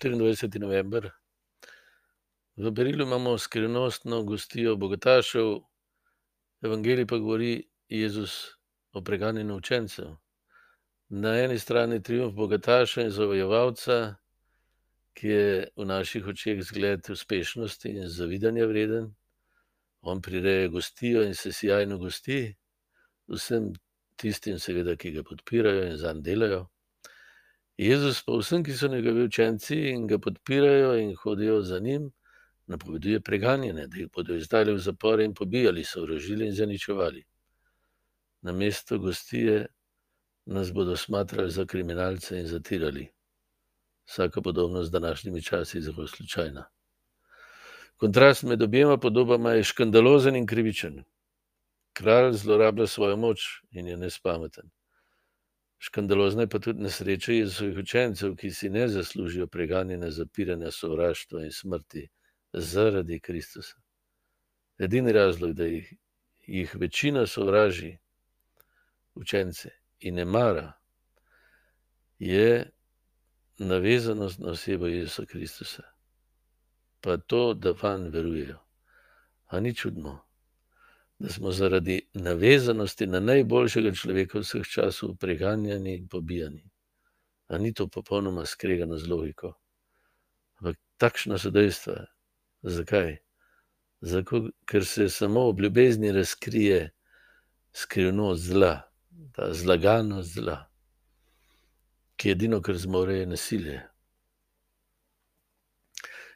24. november. V Berilu imamo skrivnostno gostijo bogatašev, evangelij pa govori Jezus o preganjanju učencev. Na eni strani triumf bogataša in zavojevalca, ki je v naših očeh zgled uspešnosti in zavidanja vreden. On prireja gostijo in se sijajno gosti, vsem tistim, seveda, ki ga podpirajo in zanj delajo. Jezus pa vsem, ki so njegovi učenci in ga podpirajo in hodijo za njim, napoveduje preganjanje, da jih bodo izdali v zapore in pobijali, sovražili in zaničevali. Na mesto gostije nas bodo smatrali za kriminalce in zatirali. Vsaka podobnost z današnjimi časi je zelo slučajna. Kontrast med obema podobama je škandalozen in krivičen. Kralj zlorablja svojo moč in je nespameten. Škandalozna je pa tudi nesreča Jezusovih učencev, ki si ne zaslužijo preganjanja, zapiranja, sovraštva in smrti zaradi Kristusa. Edini razlog, da jih, jih večina sovraži, učence in ne mara, je navezanost na osebo Jezusa Kristusa, pa to, da van verujejo. A ni čudno, da smo zaradi navezanosti na najboljšega človeka vseh časov preganjani in pobijani. A ni to popolnoma skregano z logiko? Ampak takšna so dejstva. Zakaj? Zato, ker se samo ob ljubezni razkrije skrivnost zla, ta zlaganost zla, ki edino, kar zmore, je nasilje.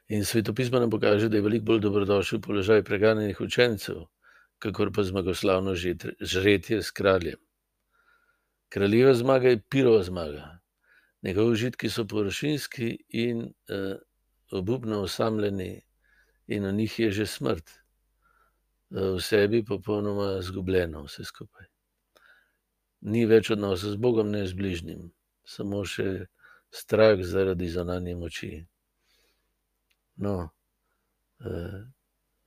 In svetopismo nam pokaže, da je veliko bolj dobrodošel položaj preganjenih učencev, kakor pa zmagoslavno žretje s kraljem. Kraljeva zmaga je pirova zmaga. Njegovi užitki so površinski in uh, obupno osamljeni, in v njih je že smrt, v sebi popolnoma izgubljeno, vse skupaj. Ni več odnosa z Bogom, ne z bližnjim, samo še strah zaradi zunanje moči. No,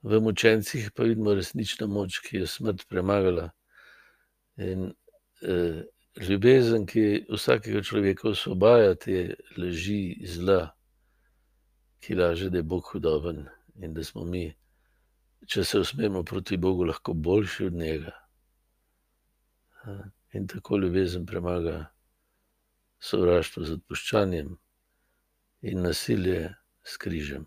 v mučencih pa vidimo resnično moč, ki je smrt premagala. In ljubezen, ki vsakega človeka osvobaja te leži zla, ki laže, da je Bog hudoben in da smo mi, če se usmerimo proti Bogu, lahko boljši od njega. In tako ljubezen premaga sovraštvo z odpuščanjem in nasilje s križem.